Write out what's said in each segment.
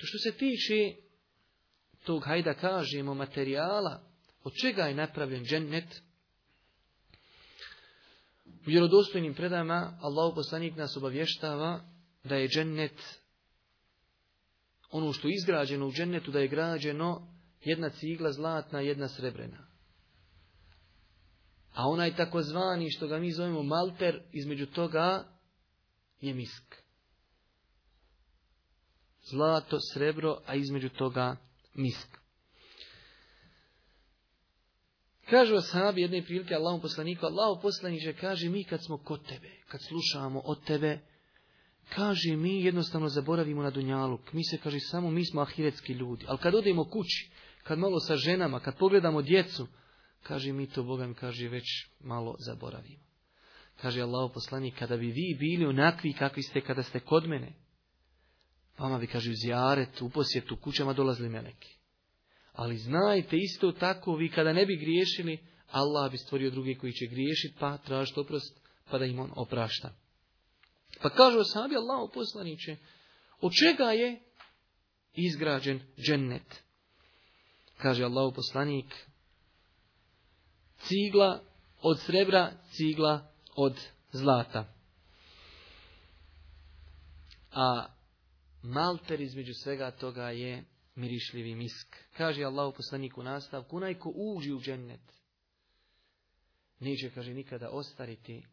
To što se tiče tog, hajda kažemo, materijala, od čega je napravljen džennet, u vjerodostojnim predama Allah poslanik nas obavještava da je džennet ono što je izgrađeno u džennetu, da je građeno jedna cigla zlatna, jedna srebrena. A onaj takozvani što ga mi zovemo malter, između toga je misk zlato, srebro, a između toga misk. Kažu sahabi jedne prilike Allahom poslaniku, Allahom poslaniče, kaže mi kad smo kod tebe, kad slušamo od tebe, kaže mi jednostavno zaboravimo na dunjaluk. Mi se kaže samo mi smo ahiretski ljudi. Ali kad odemo kući, kad malo sa ženama, kad pogledamo djecu, kaže mi to Boga kaže već malo zaboravimo. Kaže Allahu poslanik, kada bi vi bili onakvi kakvi ste kada ste kod mene, Vama bi, kaže, u zijaret, u posjetu, kućama dolazili meleki. Ali znajte, isto tako, vi kada ne bi griješili, Allah bi stvorio druge koji će griješiti, pa tražiti oprost, pa da im on oprašta. Pa kaže o sabi Allah, poslaniće, od čega je izgrađen džennet? Kaže Allah, poslanik, cigla od srebra, cigla od zlata. A malter između svega toga je mirišljivi misk. Kaže Allah u poslaniku nastavku, onaj ko uđi u džennet, neće, kaže, nikada ostariti,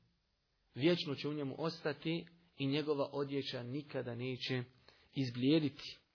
vječno će u njemu ostati i njegova odjeća nikada neće izblijediti.